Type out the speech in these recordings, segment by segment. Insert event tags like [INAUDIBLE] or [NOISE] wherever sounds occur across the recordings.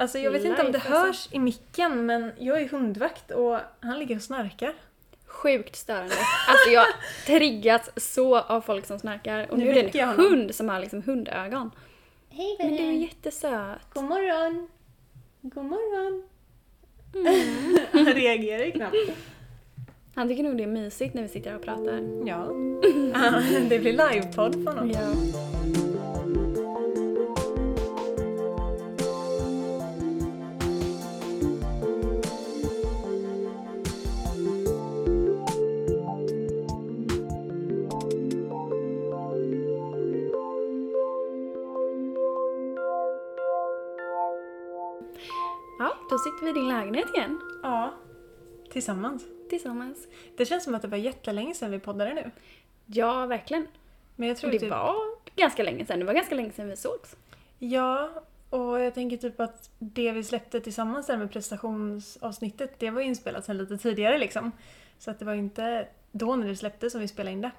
Alltså jag vet inte om det alltså. hörs i micken men jag är hundvakt och han ligger och snarkar. Sjukt störande. Alltså jag [LAUGHS] triggats så av folk som snarkar. Och Nu nu är det en hund som har liksom hundögon. Hej Men du är jättesöt. God morgon! God morgon! Mm. Han [LAUGHS] reagerar knappt. Han tycker nog det är mysigt när vi sitter här och pratar. Ja. [LAUGHS] det blir livepodd på honom. Ja, i din lägenhet igen. Ja. Tillsammans. Tillsammans. Det känns som att det var jättelänge sedan vi poddade nu. Ja, verkligen. Men jag tror det typ... var ganska länge sedan. Det var ganska länge sedan vi sågs. Ja, och jag tänker typ att det vi släppte tillsammans där med prestationsavsnittet, det var inspelat sedan lite tidigare liksom. Så att det var inte då när det släpptes som vi spelade in det.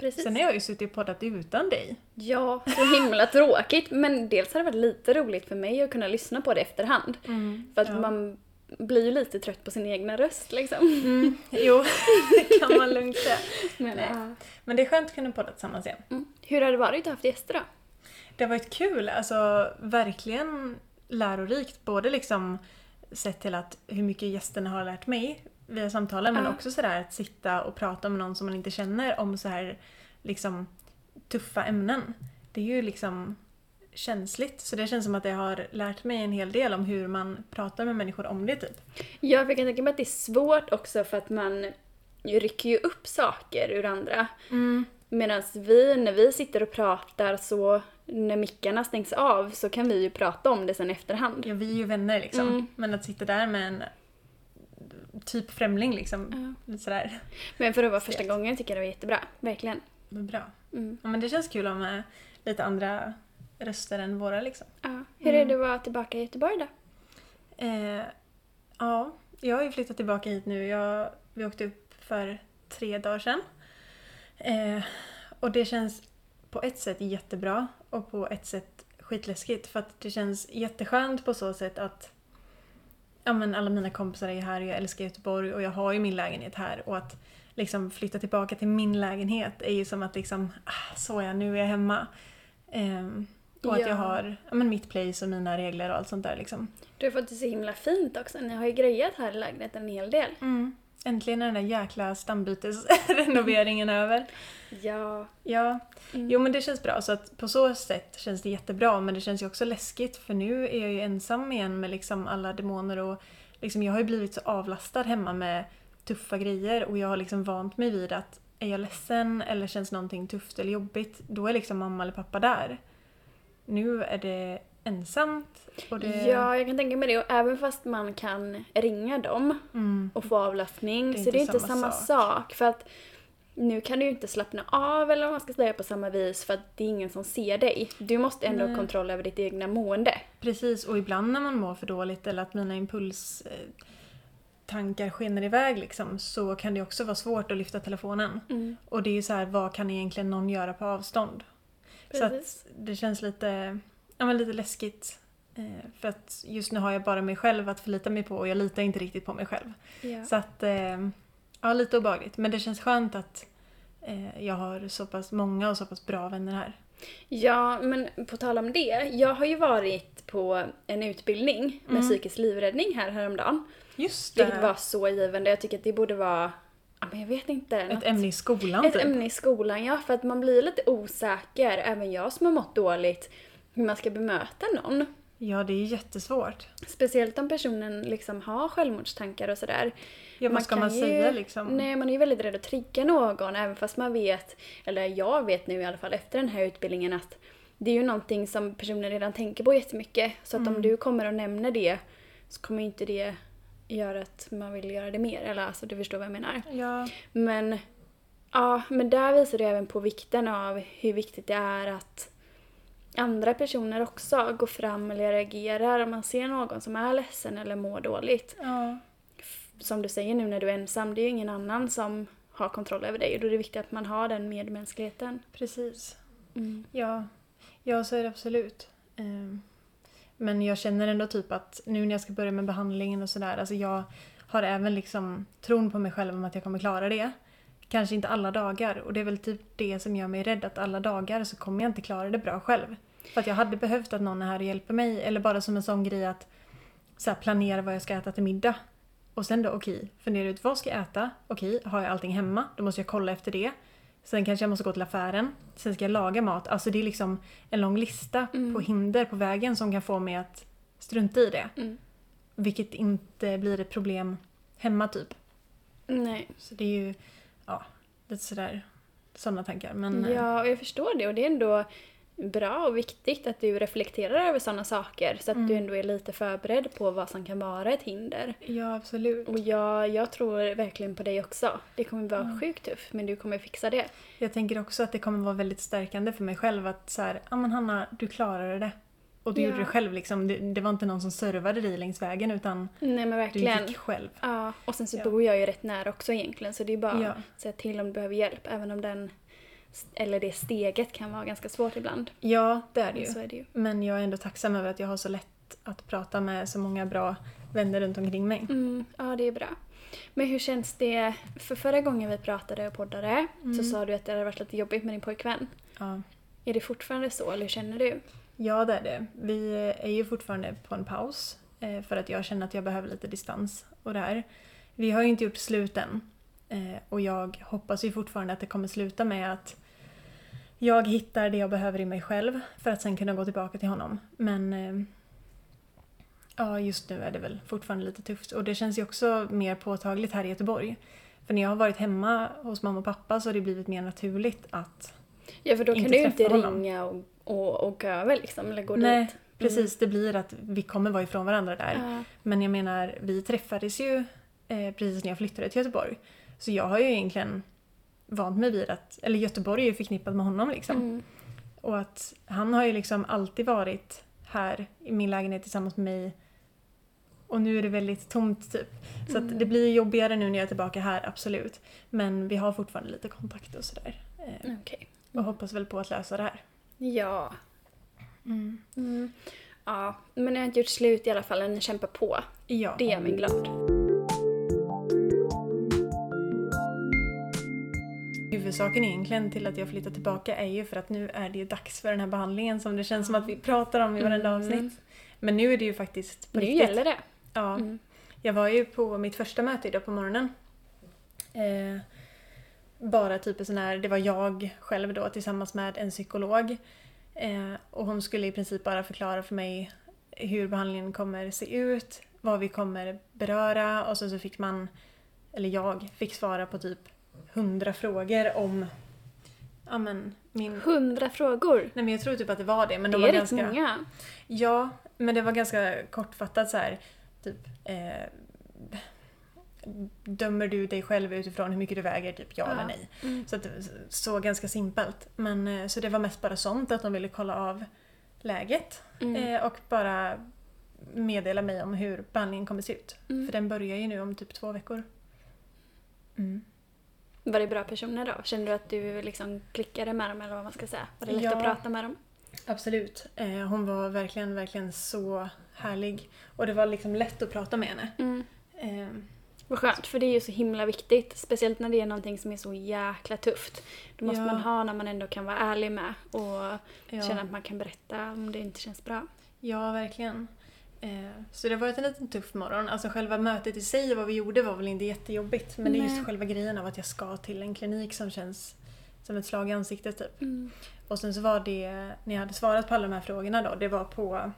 Precis. Sen har jag ju suttit och poddat utan dig. Ja, så himla tråkigt. Men dels har det varit lite roligt för mig att kunna lyssna på det efterhand. För att Ja. man blir ju lite trött på sin egna röst liksom. Mm, jo, [LAUGHS] det kan man lugnt säga. Men, ja. Men det är skönt att kunna podda tillsammans igen. mm. Hur har det varit att ha haft gäster då? Det har varit kul, alltså verkligen lärorikt. Både liksom sett till att hur mycket gästerna har lärt mig via samtalen men Ja. också sådär att sitta och prata med någon som man inte känner om så här liksom tuffa ämnen. Det är ju liksom känsligt. Så det känns som att det har lärt mig en hel del om hur man pratar med människor om det typ. Ja, för jag kan tänka mig att det är svårt också för att man rycker ju upp saker ur andra. Medan vi, när vi sitter och pratar så, när mickarna stängs av så kan vi ju prata om det sen efterhand. Ja, vi är ju vänner liksom. Mm. Men att sitta där med en typ främling liksom. Lite sådär. Men för att vara första gången tycker jag det var jättebra. Verkligen. Men bra. Mm. Ja, men det känns kul att ha med lite andra röster än våra liksom. Ja. Hur är det att vara tillbaka i Göteborg då? Eh, ja, jag har ju flyttat tillbaka hit nu. Jag, vi åkte upp för tre dagar sedan. Eh, och det känns på ett sätt jättebra och på ett sätt skitläskigt. För att det känns jätteskönt på så sätt att ja, men alla mina kompisar är här och jag älskar Göteborg och jag har ju min lägenhet här. Och att liksom flytta tillbaka till min lägenhet är ju som att liksom, ah, så ja, nu är jag hemma. Ehm, och att Ja. jag har ja, men mitt place och mina regler och allt sånt där liksom. Du har fått det så himla fint också. Ni har ju grejat här i lägenheten en hel del. Mm. Äntligen är den där jäkla stambytesrenoveringen [LAUGHS] över. Ja. Ja, Mm. jo men det känns bra. Så att på så sätt känns det jättebra. Men det känns ju också läskigt för nu är jag ju ensam igen med liksom alla demoner och liksom jag har ju blivit så avlastad hemma med tuffa grejer och jag har liksom vant mig vid att är jag ledsen eller känns någonting tufft eller jobbigt då är liksom mamma eller pappa där. Nu är det ensamt det... Ja, jag kan tänka mig det. Och även fast man kan ringa dem Mm. och få avlastning Det så det är inte samma sak. sak. För att nu kan du ju inte slappna av eller vad man ska säga på samma vis för att det är ingen som ser dig. Du måste ändå ha Nej. kontroll över ditt egna mående. Precis, och ibland när man mår för dåligt eller att mina impuls eh, tankar skenar iväg liksom, så kan det också vara svårt att lyfta telefonen. Och det är ju så här, vad kan egentligen någon göra på avstånd? Så Precis. att det känns lite, ja, men lite läskigt. Eh, för att just nu har jag bara mig själv att förlita mig på och jag litar inte riktigt på mig själv. Ja. Så att, eh, ja lite obehagligt. Men det känns skönt att eh, jag har så pass många och så pass bra vänner här. Ja, men på tal om det. Jag har ju varit på en utbildning med psykisk livräddning här häromdagen. Just det! Vilket var så givande. Jag tycker att det borde vara, ja men jag vet inte. Ett något- ämne i skolan Ett typ. ämne i skolan, ja. För att man blir lite osäker, även jag som har mått dåligt, hur man ska bemöta någon. Ja, det är jättesvårt. Speciellt om personen liksom har självmordstankar och sådär. Ja, vad ska man säga liksom? Nej, man är ju väldigt rädd att trigga någon, även fast man vet, eller jag vet nu i alla fall efter den här utbildningen att det är ju någonting som personen redan tänker på jättemycket. Så att Mm. om du kommer och nämner det så kommer ju inte det göra att man vill göra det mer. Eller alltså, du förstår vad jag menar. Ja, Men, ja, men där visar det även på vikten av hur viktigt det är att andra personer också går fram eller reagerar om man ser någon som är ledsen eller mår dåligt. ja, Som du säger nu när du är ensam, det är ju ingen annan som har kontroll över dig och då är det viktigt att man har den medmänskligheten. precis. Mm. Ja, ja så är det absolut. Ehm, Men jag känner ändå typ att nu när jag ska börja med behandlingen och sådär, alltså jag har även liksom tron på mig själv om att jag kommer klara det. Kanske inte alla dagar och det är väl typ det som gör mig rädd att alla dagar så kommer jag inte klara det bra själv. För att jag hade behövt att någon är här och hjälper mig eller bara som en sån grej att så här, planera vad jag ska äta till middag. Och sen då okej, okay, fundera ut vad ska jag äta? Okej, okay, har jag allting hemma? Då måste jag kolla efter det. Sen kanske jag måste gå till affären. Sen ska jag laga mat. Alltså det är liksom en lång lista mm. på hinder på vägen som kan få mig att strunta i det. Mm. Vilket inte blir ett problem hemma typ. Nej. Så det är ju, ja, lite sådär sådana tankar. Men, ja, och jag förstår det och det är ändå bra och viktigt att du reflekterar över sådana saker så att mm. du ändå är lite förberedd på vad som kan vara ett hinder. Ja, absolut. Och jag, jag tror verkligen på dig också. Det kommer vara mm. sjukt tufft men du kommer fixa det. Jag tänker också att det kommer vara väldigt stärkande för mig själv att så här, ja men Hanna, du klarade det. Och du ja. gjorde det själv liksom. Det, det, var inte någon som servade dig längs vägen utan Nej, du gick själv. Ja, och sen så ja. bor jag ju rätt nära också egentligen så det är bara ja. att säga till om du behöver hjälp även om den eller det steget kan vara ganska svårt ibland. Ja, det är det ju. Så är det ju. Men jag är ändå tacksam över att jag har så lätt att prata med så många bra vänner runt omkring mig. Mm, ja, det är bra. Men hur känns det? För förra gången vi pratade och poddade mm. så sa du att det hade varit lite jobbigt med din pojkvän. Ja. Är det fortfarande så eller hur känner du? Ja, det är det. Vi är ju fortfarande på en paus eh, för att jag känner att jag behöver lite distans och där. Vi har ju inte gjort slut än eh, och jag hoppas ju fortfarande att det kommer sluta med att jag hittar det jag behöver i mig själv för att sen kunna gå tillbaka till honom. Men eh, ja, just nu är det väl fortfarande lite tufft och det känns ju också mer påtagligt här i Göteborg. För när jag har varit hemma hos mamma och pappa så har det blivit mer naturligt att Ja, för då kan du ju inte ringa och, och, och gå över liksom, eller gå Nej, dit. Mm. precis. Det blir att vi kommer vara ifrån varandra där. Ja. Men jag menar, vi träffades ju eh, precis när jag flyttade till Göteborg. Så jag har ju egentligen vant mig vid att, eller Göteborg är ju förknippat med honom liksom. Mm. Och att han har ju liksom alltid varit här i min lägenhet tillsammans med mig och nu är det väldigt tomt typ. Så mm. att det blir jobbigare nu när jag är tillbaka här, absolut. Men vi har fortfarande lite kontakt och sådär. Eh, okay. Och hoppas väl på att lösa det här. Ja. Mm. Mm. Ja, men ni har inte gjort slut i alla fall, ni kämpar på. Ja. Det gör mig glad. Huvudsaken egentligen till att jag flyttar tillbaka är ju för att nu är det ju dags för den här behandlingen som det känns som att vi pratar om i varenda mm. avsnitt. Men nu är det ju faktiskt på Nu riktigt. gäller det. Ja. Mm. Jag var ju på mitt första möte idag på morgonen. Eh, bara typ sån här, det var jag själv då tillsammans med en psykolog. Eh, och hon skulle i princip bara förklara för mig hur behandlingen kommer se ut, vad vi kommer beröra och så, så fick man, eller jag, fick svara på typ hundra frågor om ja, men min... Hundra frågor? Nej men jag tror typ att det var det. Men det de var är ganska... rätt många. Ja, men det var ganska kortfattat så här, typ eh, Dömer du dig själv utifrån hur mycket du väger? Typ ja, ja. eller nej. Mm. Så att så ganska simpelt. Men, eh, så det var mest bara sånt, att de ville kolla av läget. Mm. Eh, och bara meddela mig om hur behandlingen kommer se ut. Mm. För den börjar ju nu om typ två veckor. Mm. Var det bra personer då? Kände du att du liksom klickade med dem eller vad man ska säga? Var det lätt ja, att prata med dem? Absolut. Eh, hon var verkligen, verkligen så härlig. Och det var liksom lätt att prata med henne. Mm. Eh, vad skönt, för det är ju så himla viktigt. Speciellt när det är någonting som är så jäkla tufft. Då måste Ja. man ha när man ändå kan vara ärlig med och Ja. känna att man kan berätta om det inte känns bra. Ja, verkligen. Eh, så det har varit en liten tuff morgon. Alltså själva mötet i sig och vad vi gjorde var väl inte jättejobbigt. Men det är Nej. just själva grejen av att jag ska till en klinik som känns som ett slag i ansiktet typ. Mm. Och sen så var det, när jag hade svarat på alla de här frågorna då, det var på,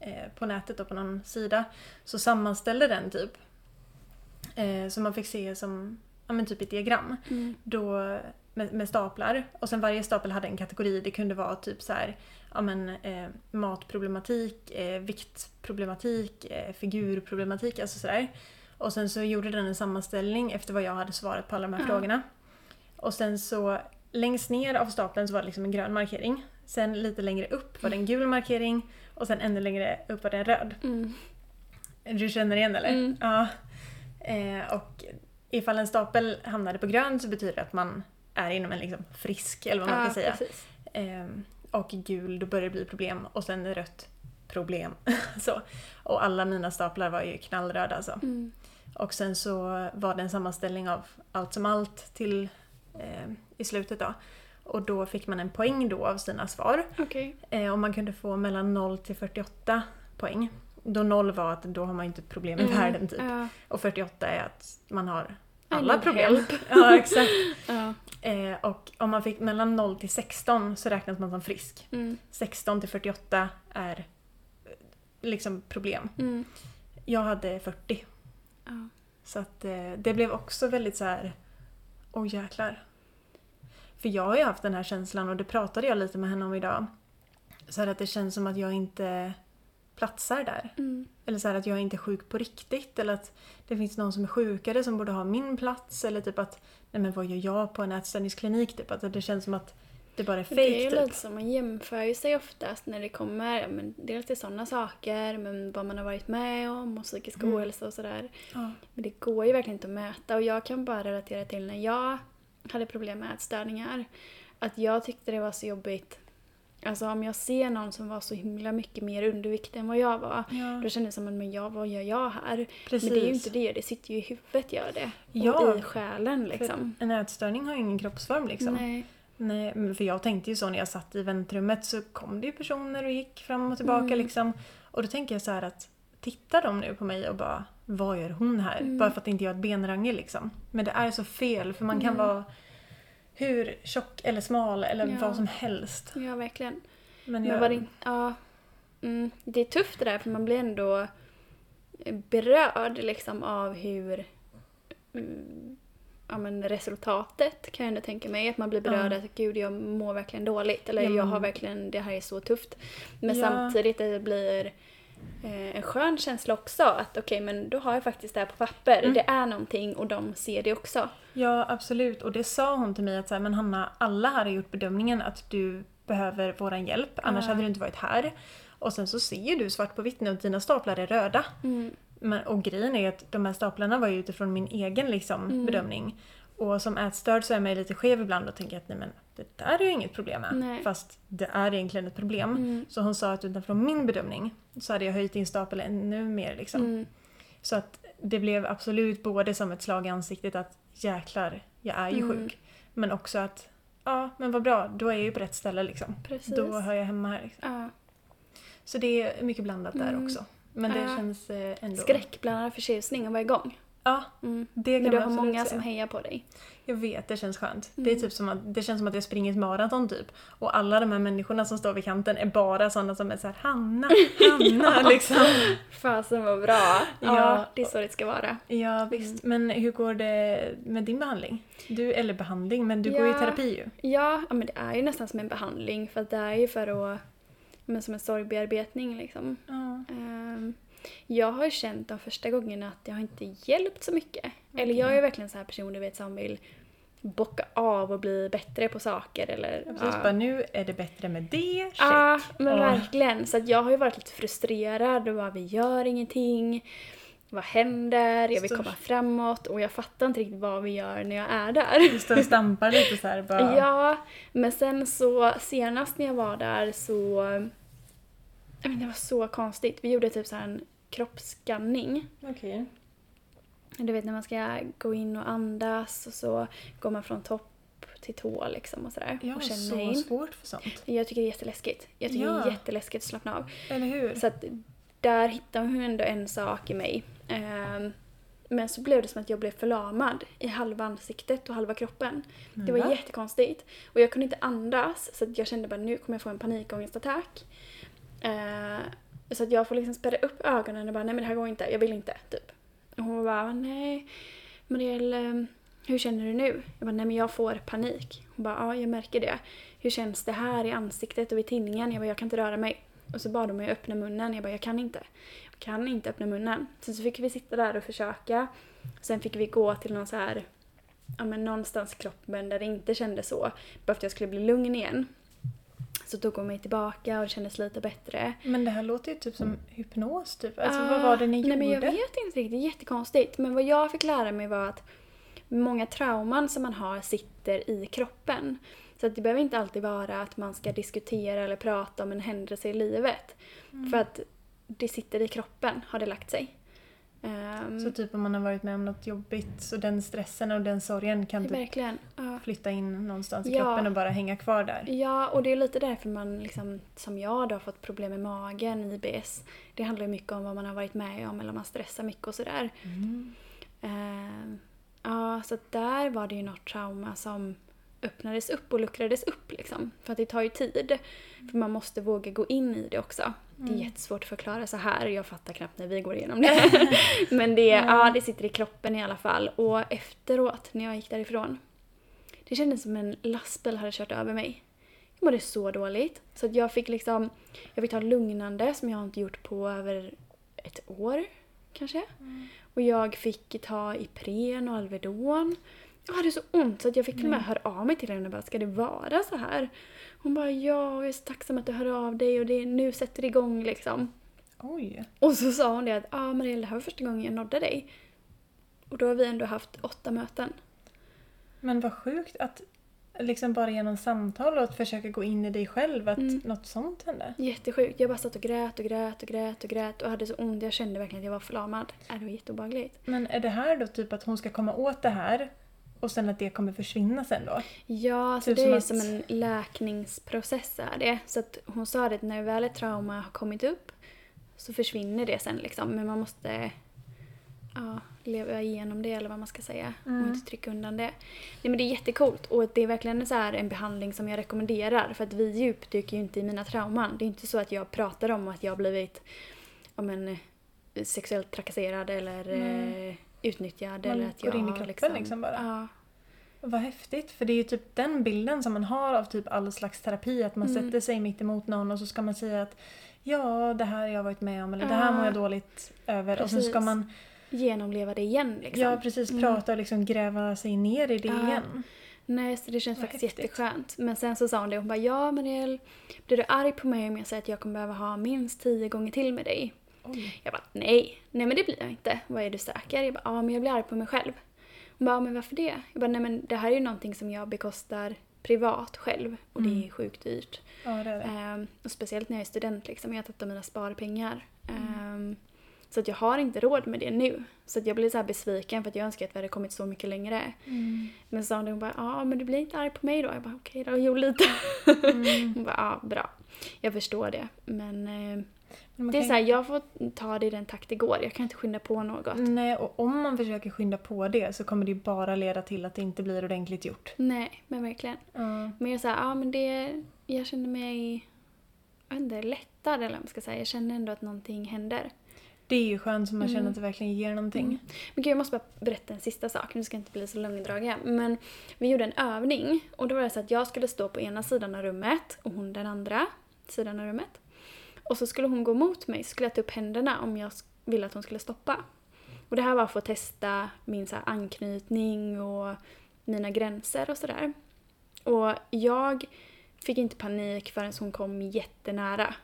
eh, på nätet och på någon sida. Så sammanställde den typ. Eh, så man fick se som, ja men typ ett diagram. Mm. Då, med, med staplar. Och sen varje stapel hade en kategori. Det kunde vara typ så här, ja men eh, matproblematik, eh, viktproblematik, eh, figurproblematik, alltså sådär. Och sen så gjorde den en sammanställning efter vad jag hade svarat på alla de här Ja. frågorna. Och sen så längst ner av stapeln så var det liksom en grön markering. Sen lite längre upp var det en gul markering och sen ännu längre upp var det en röd. Mm. Du känner igen eller? Mm. Ja. Eh, och ifall en stapel hamnade på grön så betyder det att man är inom en liksom frisk, eller vad man Ja, ska säga. Eh, och gul, då börjar det bli problem. Och sen rött, problem. [LAUGHS] så. Och alla mina staplar var ju knallröda alltså. Mm. Och sen så var det en sammanställning av allt som allt till eh, i slutet då. Och då fick man en poäng då av sina svar. Okej. Eh, och man kunde få mellan 0 till 48 poäng. Då 0 var att då har man inte problem i Mm. världen typ. Ja. Och 48 är att man har alla problem. [LAUGHS] ja, exakt. [LAUGHS] Ja. Eh, och om man fick mellan 0 till 16 så räknas man som frisk. Mm. 16 till 48 är eh, liksom problem. Mm. Jag hade 40. Ja. Så att eh, det blev också väldigt så här. Åh jäklar. För jag har ju haft den här känslan och det pratade jag lite med henne om idag. Så här att det känns som att jag inte platsar där. Mm. Eller så här att jag inte är sjuk på riktigt. Eller att det finns någon som är sjukare som borde ha min plats. Eller typ att, nej men vad gör jag på en ätstörningsklinik? Typ att det känns som att det bara är Det är fejk ju typ. lite så, man jämför ju sig oftast när det kommer men dels till sådana saker, men vad man har varit med om och psykisk Mm. ohälsa och sådär. Ja. Men det går ju verkligen inte att mäta och jag kan bara relatera till när jag hade problem med ätstörningar. Att jag tyckte det var så jobbigt. Alltså om jag ser någon som var så himla mycket mer undervikt än vad jag var. Ja, Då kändes det som att men jag, vad gör jag här? precis. Men det är ju inte det, det sitter ju i huvudet gör det. Ja. Och i själen liksom. För en ätstörning har ju ingen kroppsform liksom. Nej. Nej, för jag tänkte ju så när jag satt i väntrummet så kom det ju personer och gick fram och tillbaka Mm. liksom. Och då tänker jag så här att tittar de nu på mig och bara vad gör hon här? Mm. Bara för att inte jag har ett benrangel liksom. Men det är så fel för man kan Mm. vara hur tjock eller smal eller Ja. vad som helst. Ja, verkligen. Men, Men jag, var det. Ja. Mm, det är tufft det där för man blir ändå berörd liksom av hur... Mm, ja men resultatet kan jag ändå tänka mig. Att man blir berörd Ja. att gud jag mår verkligen dåligt. Eller Ja, jag men- har verkligen, det här är så tufft. Men samtidigt det blir en skön känsla också. Att okej men då har jag faktiskt det här på papper. Mm. Det är någonting och de ser det också. ja absolut och det sa hon till mig att så här, men Hanna alla här har gjort bedömningen att du behöver våran hjälp annars Ja. hade du inte varit här. Och sen så ser du svart på vitt nu att dina staplar är röda. Mm. Men, och grejen är att de här staplarna var ju utifrån min egen liksom, Mm. bedömning. Och som ätstörd så är man ju lite skev ibland och tänker att nej men det där är ju inget problem med. Nej. Fast det är egentligen ett problem. Mm. Så hon sa att utifrån min bedömning så hade jag höjt din stapel ännu mer liksom. Mm. Så att det blev absolut både som ett slag i ansiktet att jäklar, jag är ju Mm. sjuk. Men också att ja men vad bra, då är jag ju på rätt ställe liksom. Precis. Då hör jag hemma här. Liksom. Ja. Så det är mycket blandat där Mm. också. Men det Ja. känns eh, ändå... Skräckblandad förtjusning att vara igång. Ja, Mm. det kan Men du har många säga. som hejar på dig. Jag vet, det känns skönt. Det, är Mm. typ som att, det känns som att jag springer ett maraton typ. Och alla de här människorna som står vid kanten är bara sådana som är såhär Hanna, [LAUGHS] Hanna liksom. [LAUGHS] Fasen vad bra. Ja, Ja. det är så det ska vara. Ja visst, men hur går det med din behandling? Du, eller behandling, men du går ju i Ja. terapi ju. Ja, ja, men det är ju nästan som en behandling för att det är ju för att, men som en sorgbearbetning liksom. Ja. Ehm, jag har känt de första gångerna att det har inte hjälpt så mycket. Eller jag är verkligen så här person du vet som vill bocka av och bli bättre på saker eller... Precis, ja. bara nu är det bättre med det, check. Ja, men Ja. verkligen. Så att jag har ju varit lite frustrerad och bara vi gör ingenting. Vad händer? Jag vill komma framåt och jag fattar inte riktigt vad vi gör när jag är där. Du står och stampar lite såhär bara. Ja, men sen så senast när jag var där så... Jag vet, det var så konstigt. Vi gjorde typ så här en kroppsskanning. Okej. Du vet när man ska gå in och andas och så går man från topp till tå liksom och sådär. Jag och så in. svårt för sånt. Jag tycker det är jätteläskigt. Jag tycker det Ja. är jätteläskigt att slappna av. Eller hur? Så att där hittade hon ändå en sak i mig. Ehm, men så blev det som att jag blev förlamad i halva ansiktet och halva kroppen. Det var Va? jättekonstigt. Och jag kunde inte andas så jag kände bara nu kommer jag få en panikångestattack. Eh, så att jag får liksom spärra upp ögonen och bara nej men det här går inte, jag vill inte. Typ. Och hon bara nej Marielle, hur känner du nu? Jag bara nej men jag får panik. Hon bara ja jag märker det. Hur känns det här i ansiktet och vid tinningen? Jag bara jag kan inte röra mig. Och så bad de mig öppna munnen. Jag bara jag kan inte. Jag kan inte öppna munnen. Sen så fick vi sitta där och försöka. Sen fick vi gå till någon så här ja, men någonstans i kroppen där det inte kändes så. Bara för att jag skulle bli lugn igen. Så tog hon mig tillbaka och kändes lite bättre. Men det här låter ju typ som hypnos typ. Alltså Ah, vad var det ni gjorde? Nej men jag vet inte riktigt, jättekonstigt. Men vad jag fick lära mig var att många trauman som man har sitter i kroppen. Så att det behöver inte alltid vara att man ska diskutera eller prata om en händelse i livet. Mm. För att det sitter i kroppen, har det lagt sig. Ehm, Så typ om man har varit med om något jobbigt så den stressen och den sorgen kan typ verkligen. Ja. flytta in någonstans i Ja. kroppen och bara hänga kvar där. Ja, och det är lite därför man, liksom, som jag då, har fått problem med magen, IBS. Det handlar ju mycket om vad man har varit med om eller om man stressar mycket och sådär. Mm. Ehm, ja, så där var det ju något trauma som öppnades upp och luckrades upp liksom. För att det tar ju tid. För man måste våga gå in i det också. Det är Mm. jättesvårt att förklara så här. Jag fattar knappt när vi går igenom det. [LAUGHS] Men det, ja, det sitter i kroppen i alla fall. Och efteråt, när jag gick därifrån. Det kändes som en lastbil hade kört över mig. Jag mådde så dåligt. Så att jag fick liksom, jag fick ta lugnande som jag inte gjort på över ett år kanske. Och jag fick ta Ipren och Alvedon. Jag hade så ont så att jag fick till och med höra av mig till henne och bara “ska det vara så här?” Hon bara “ja, jag är så tacksam att du hör av dig och det, nu sätter det igång liksom”. Oj. Och så sa hon det att “ja, ah, Marielle, det här var första gången jag nådde dig”. Och då har vi ändå haft åtta möten. Men vad sjukt att liksom bara genom samtal och att försöka gå in i dig själv att Mm. något sånt hände. Jättesjukt. Jag bara satt och grät och grät och grät och grät och hade så ont. Jag kände verkligen att jag var förlamad. Äh, Det var jätteobehagligt. Men är det här då typ att hon ska komma åt det här och sen att det kommer försvinna sen då? Ja, så Typ det som är att- som en läkningsprocess är det. Så att hon sa det att när väl ett trauma har kommit upp så försvinner det sen liksom. Men man måste ja, leva igenom det eller vad man ska säga. Mm. Och inte trycka undan det. Nej men det är jättecoolt och det är verkligen så här en behandling som jag rekommenderar. För att vi djupdyker ju inte i mina trauman. Det är inte så att jag pratar om att jag har blivit om en, eh, sexuellt trakasserad eller Nej. eh, utnyttjad. Man eller att går jag in i kroppen liksom bara. Ja. Vad häftigt, för det är ju typ den bilden som man har av typ all slags terapi, att man Mm. sätter sig mitt emot någon och så ska man säga att ja, det här har jag varit med om eller det här mår jag Ja. dåligt över och sen ska Precis. man Genomleva det igen liksom. ja, precis Mm. prata och liksom gräva sig ner i det Ja. igen. Nej, så det känns Vad faktiskt häftigt. jätteskönt. Men sen så sa hon det, hon bara ja Marielle, blir du arg på mig om jag säger att jag kommer behöva ha minst tio gånger till med dig? Oj. Jag bara nej, nej men det blir jag inte. Vad är du säker? Jag bara ja men jag blir arg på mig själv. Hon bara men varför det? Jag bara nej men det här är ju någonting som jag bekostar privat själv och det Mm. är sjukt dyrt. Ja, det är det. Ehm, och speciellt när jag är student liksom, jag har tagit av mina sparpengar. Mm. Ehm, så att jag har inte råd med det nu. Så att jag blir så här besviken för att jag önskar att vi hade kommit så mycket längre. Mm. Men så sa hon, bara, ja men du blir inte arg på mig då? Jag bara, okej då, [LAUGHS] jo lite. Mm. Hon bara, ja bra. Jag förstår det. Men eh, det är kan- så här, jag får ta det i den takt det går. Jag kan inte skynda på något. Nej, och om man försöker skynda på det så kommer det ju bara leda till att det inte blir ordentligt gjort. Nej, men verkligen. Ja. Men jag säger, ja men det, jag känner mig, jag vet inte, lättad eller vad man ska säga. Jag känner ändå att någonting händer. Det är ju skönt så man känner Mm. att det verkligen ger någonting. Mm. Men gud, jag måste bara berätta en sista sak. Nu ska jag inte bli så långdragen. Men vi gjorde en övning och då var det så att jag skulle stå på ena sidan av rummet och hon den andra sidan av rummet. Och så skulle hon gå mot mig skulle jag ta upp händerna om jag ville att hon skulle stoppa. Och det här var för att testa min så anknytning och mina gränser och sådär. Och jag fick inte panik förrän hon kom jättenära.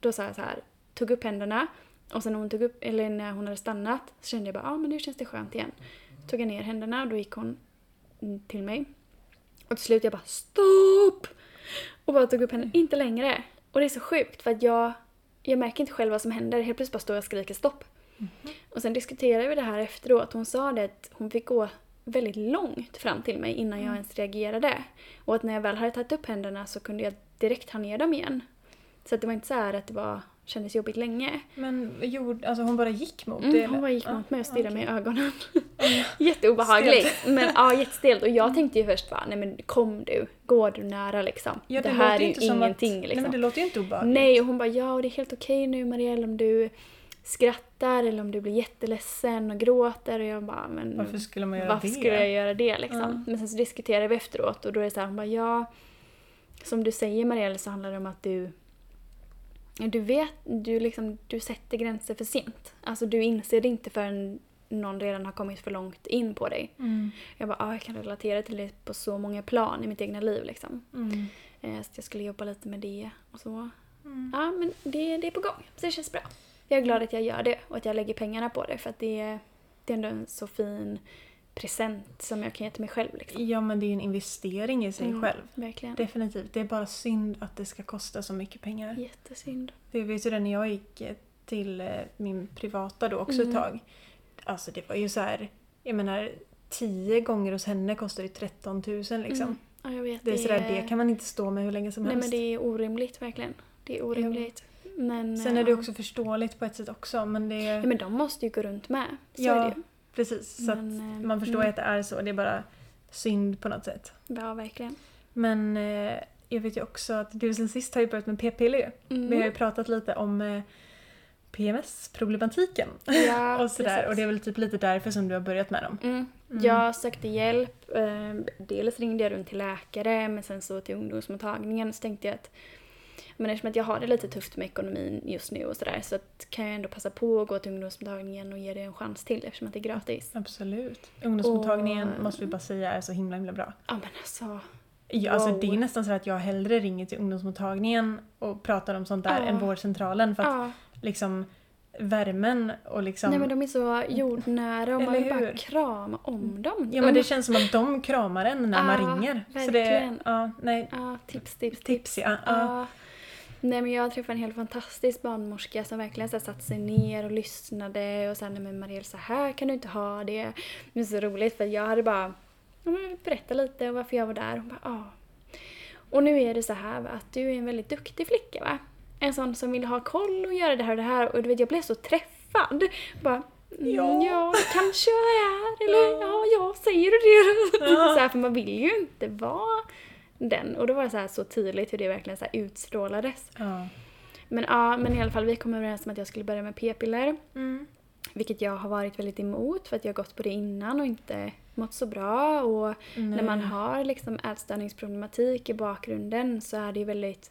Då sa jag så här, tog upp händerna och sen när hon, tog upp, eller när hon hade stannat så kände jag bara, ja ah, men nu känns det skönt igen. Tog jag ner händerna och då gick hon mm, till mig. Och till slut jag bara stopp! Och bara tog upp henne, inte längre. Och det är så sjukt för att jag, jag märker inte själv vad som händer. Helt plötsligt bara står jag och skriker stopp. Och sen diskuterade vi det här efteråt. Hon sa det att hon fick gå väldigt långt fram till mig innan jag ens reagerade. Och att när jag väl hade tagit upp händerna så kunde jag direkt ha ner dem igen. Så att det var inte så här att det var, kändes jobbigt länge. Men gjorde, alltså hon bara gick mot Mm, det? hon eller? bara gick mot mig och stirrade mig i ögonen. [LAUGHS] Jätteobehagligt. Men ja, [LAUGHS] jättestelt. Och jag tänkte ju först bara, nej men kom du. Går du nära liksom. Ja, det, det här är ju ingenting att, liksom. Nej men det låter ju inte obehagligt. Nej, och hon bara ja, och det är helt okej nu Marielle om du skrattar eller om du blir jätteledsen och gråter. Och jag bara, men Varför skulle man göra varför det? skulle jag göra det liksom? Ja. Men sen så diskuterade vi efteråt och då är det så här, hon bara ja, som du säger Marielle så handlar det om att du du vet, du, liksom, du sätter gränser för sent. Alltså du inser det inte förrän någon redan har kommit för långt in på dig. Mm. Jag bara, ah, jag kan relatera till det på så många plan i mitt egna liv liksom. Mm. Eh, så jag skulle jobba lite med det och så. Mm. Ja, men det, det är på gång. Så det känns bra. Jag är glad att jag gör det och att jag lägger pengarna på det för att det, är- det är ändå en så fin present som jag kan ge till mig själv. Liksom. Ja men det är ju en investering i sig Mm. själv. Verkligen. Definitivt. Det är bara synd att det ska kosta så mycket pengar. Jättesynd. Jag vet ju det när jag gick eh, till eh, min privata då också Mm. ett tag. Alltså det var ju så här, jag menar tio gånger hos henne kostar det 13 000 liksom. Mm. Ja, jag vet. Det är sådär, det kan man inte stå med hur länge som Nej helst. men det är orimligt verkligen. Det är orimligt. Men, Sen är det ja. också förståeligt på ett sätt också men det Ja, men de måste ju gå runt med. Så Ja, är det ju. Precis, så Men, att eh, man förstår mm. att det är så. Det är bara synd på något sätt. Ja, verkligen. Men eh, jag vet ju också att du sen sist har ju börjat med p-piller. Mm. Vi har ju pratat lite om eh, PMS-problematiken. Ja, [LAUGHS] och sådär. precis. Och det är väl typ lite därför som du har börjat med dem. Mm. Mm. Jag sökte hjälp. Eh, dels ringde jag runt till läkare men sen så till ungdomsmottagningen så tänkte jag att men eftersom att jag har det lite tufft med ekonomin just nu och sådär så kan jag ändå passa på att gå till ungdomsmottagningen och ge det en chans till eftersom att det är gratis. Absolut. Ungdomsmottagningen Och- måste vi bara säga är så himla himla bra. Ja men alltså. Ja, alltså Wow. det är nästan så att jag hellre ringer till ungdomsmottagningen och pratar om sånt där Ja. än vårdcentralen för att Ja. liksom värmen och liksom... Nej men de är så jordnära och man vill bara krama om dem. Ja men det känns som att de kramar en när man Ja, ringer. Så det, verkligen. ja, nej, Ja, tips, tips, tips ja. ja. Ja. Nej men jag träffade en helt fantastisk barnmorska som verkligen så här, satte sig ner och lyssnade och sa nej men Marielle så här kan du inte ha det. Det är så roligt för jag hade bara ja, men berätta lite om varför jag var där. Hon bara ja. Och nu är det så här va, att du är en väldigt duktig flicka va. En sån som vill ha koll och göra det här och det här och du vet jag blev så träffad. Bara mm, Ja. ja. kanske jag är eller Ja. ja, ja säger du det Ja. så här, för man vill ju inte vara den. Och då var det så, här så tydligt hur det verkligen så utstrålades. ja. Men ja, men i alla fall vi kom överens om att jag skulle börja med p-piller. Mm. Vilket jag har varit väldigt emot för att jag har gått på det innan och inte mått så bra. Och när man Nej. har liksom ätstörningsproblematik i bakgrunden så är det ju väldigt...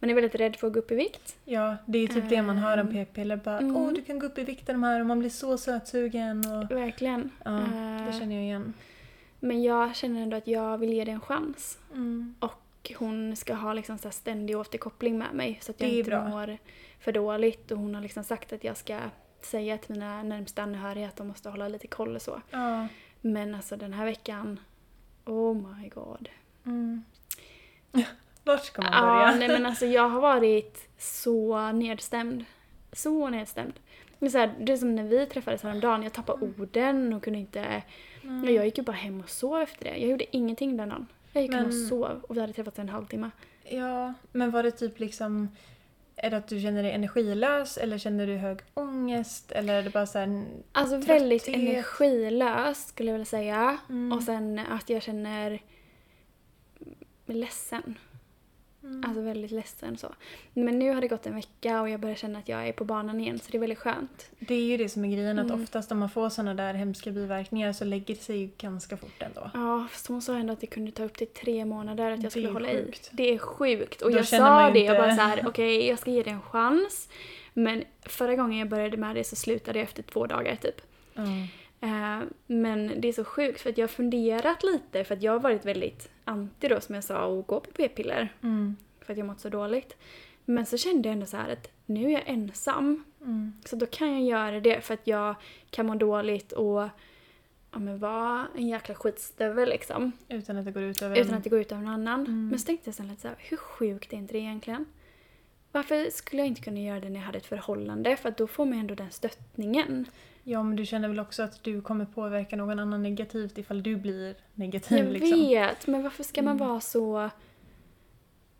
Man är väldigt rädd för att gå upp i vikt. Ja, det är typ det man hör om Ehm, p-piller. Bara, mm. åh du kan gå upp i vikt av de här och man blir så sötsugen. Och... Verkligen. Ja, det Eh, känner jag igen. Men jag känner ändå att jag vill ge det en chans. Mm. Och hon ska ha liksom så ständig återkoppling med mig så att jag inte bra. mår för dåligt. Och hon har liksom sagt att jag ska säga till mina närmsta anhöriga att de måste hålla lite koll och så. Ja. Men alltså den här veckan, oh my god. Mm. [LAUGHS] Vart ska man Ja, börja? nej men alltså jag har varit så nedstämd. Så nedstämd. Men så här, det är som när vi träffades häromdagen, jag tappade orden och kunde inte... Mm. Jag gick ju bara hem och sov efter det. Jag gjorde ingenting den dagen. Jag gick hem och Men- sov och vi hade träffats en halvtimme. Ja, men var det typ liksom... Är det att du känner dig energilös eller känner du hög ångest? Eller är det bara så här... Alltså väldigt Trötthet. energilös skulle jag vilja säga. Mm. Och sen att jag känner ledsen. Mm. Alltså väldigt ledsen så. Men nu har det gått en vecka och jag börjar känna att jag är på banan igen så det är väldigt skönt. Det är ju det som är grejen, att Mm. oftast om man får såna där hemska biverkningar så lägger det sig ju ganska fort ändå. Ja, fast hon sa ändå att det kunde ta upp till tre månader att jag skulle hålla sjukt. i. Det är sjukt. Och Då jag sa det, jag inte- bara så här: okej jag ska ge det en chans. Men förra gången jag började med det så slutade jag efter två dagar typ. Ja. Eh, men det är så sjukt för att jag har funderat lite för att jag har varit väldigt anti då som jag sa att gå på p-piller. Mm. För att jag mått så dåligt. Men så kände jag ändå så att nu är jag ensam. Mm. Så då kan jag göra det för att jag kan må dåligt och ja, men vara en jäkla skitstövel liksom. Utan att det går ut över Utan att det går ut över någon annan. Mm. Men så tänkte jag sen lite så här, hur sjukt är inte det egentligen? Varför skulle jag inte kunna göra det när jag hade ett förhållande? För att då får man ändå den stöttningen. Ja, men du känner väl också att du kommer påverka någon annan negativt ifall du blir negativ Jag liksom? vet, men varför ska man Mm. vara så...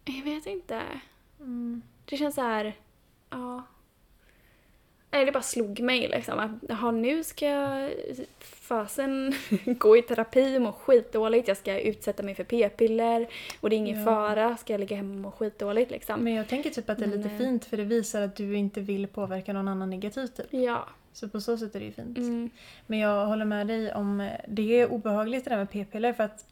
Jag vet inte. Mm. Det känns så här... Ja. Nej, det bara slog mig liksom. att, Jaha, nu ska jag fasen [LAUGHS] gå i terapi och må skitdåligt. Jag ska utsätta mig för p-piller och det är ingen Ja. fara. Ska jag ligga hemma och må skitdåligt liksom? Men jag tänker typ att det är Men, lite eh, fint för det visar att du inte vill påverka någon annan negativt typ. Ja. Så på så sätt är det ju fint. Mm. Men jag håller med dig om, eh, det är obehagligt det där med p-piller för att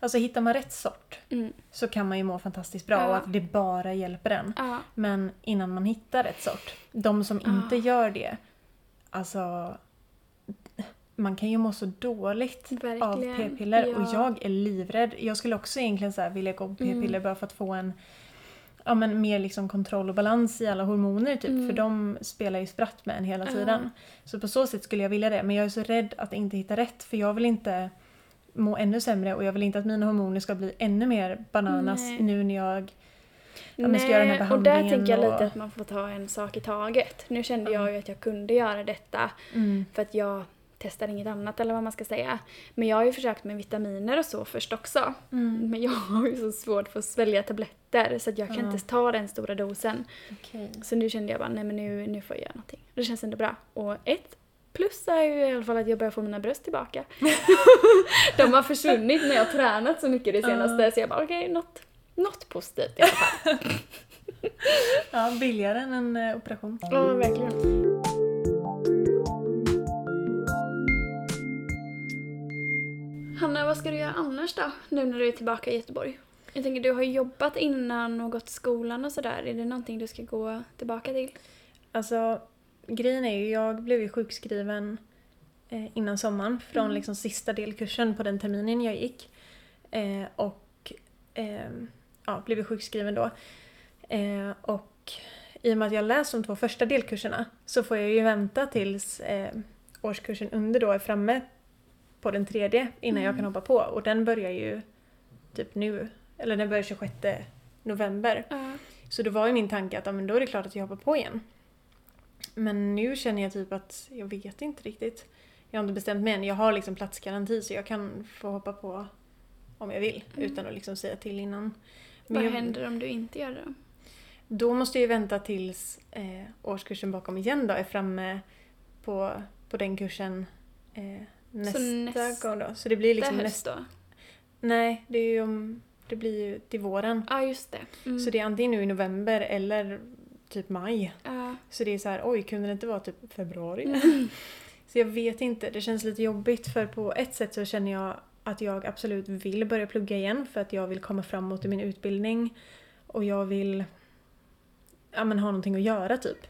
Alltså hittar man rätt sort Mm. så kan man ju må fantastiskt bra Ja. och att det bara hjälper en. Ja. Men innan man hittar rätt sort, de som inte Ja. gör det, alltså man kan ju må så dåligt av Verkligen. p-piller och Ja. jag är livrädd. Jag skulle också egentligen så vilja gå på Mm. p-piller bara för att få en ja, men mer liksom kontroll och balans i alla hormoner typ. Mm. För de spelar ju spratt med en hela tiden. Så på så sätt skulle jag vilja det. Men jag är så rädd att inte hitta rätt för jag vill inte må ännu sämre och jag vill inte att mina hormoner ska bli ännu mer bananas Nej. nu när jag Ja, men ska göra den här Nej, och där behandlingen tänker jag lite och- att man får ta en sak i taget. Nu kände jag ju att jag kunde göra detta Mm. för att jag testar inget annat eller vad man ska säga. Men jag har ju försökt med vitaminer och så först också. Mm. Men jag har ju så svårt för att svälja tabletter så att jag kan Ja. inte ta den stora dosen. Okej. Så nu kände jag bara, nej men nu, nu får jag göra någonting. Det känns ändå bra. Och ett plus är ju i alla fall att jag börjar få mina bröst tillbaka. [LAUGHS] De har försvunnit när jag har tränat så mycket det senaste så jag bara okej, något, något positivt i alla fall. [LAUGHS] Ja, billigare än en eh, operation. Ja, verkligen. Hanna, vad ska du göra annars då? Nu när du är tillbaka i Göteborg? Jag tänker, du har jobbat innan och gått skolan och sådär. Är det någonting du ska gå tillbaka till? Alltså, grejen är ju, jag blev ju sjukskriven eh, innan sommaren från Mm. liksom sista delkursen på den terminen jag gick. Eh, och eh, ja, blev ju sjukskriven då. Eh, och i och med att jag läst de två första delkurserna så får jag ju vänta tills eh, årskursen under då är framme på den tredje innan jag kan hoppa på. Och den börjar ju typ nu, eller den börjar 26 november. Ja. Så då var ju min tanke att ja, men då är det klart att jag hoppar på igen. Men nu känner jag typ att jag vet inte riktigt. Jag har inte bestämt mig än. Jag har liksom platsgaranti så jag kan få hoppa på om jag vill utan att liksom säga till innan. Men Vad jag, händer om du inte gör det då? Då måste jag ju vänta tills eh, årskursen bakom igen då är framme på, på den kursen eh, nästa nästa gång då. Så det blir liksom nästa... då? Nej, det är ju om... Det blir ju till våren. Ja, just det. Mm. Så det är antingen nu i november eller typ maj. Ja. Så det är så här, oj, kunde det inte vara typ februari? Mm. [LAUGHS] Så jag vet inte, det känns lite jobbigt för på ett sätt så känner jag att jag absolut vill börja plugga igen för att jag vill komma framåt i min utbildning och jag vill ja, men ha någonting att göra typ.